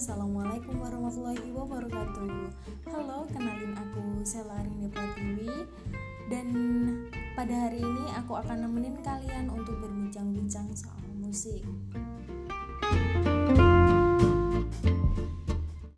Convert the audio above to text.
Assalamualaikum warahmatullahi wabarakatuh. Halo, kenalin aku Sela Arinda Pratiwi. Dan pada hari ini aku akan nemenin kalian untuk berbincang-bincang soal musik.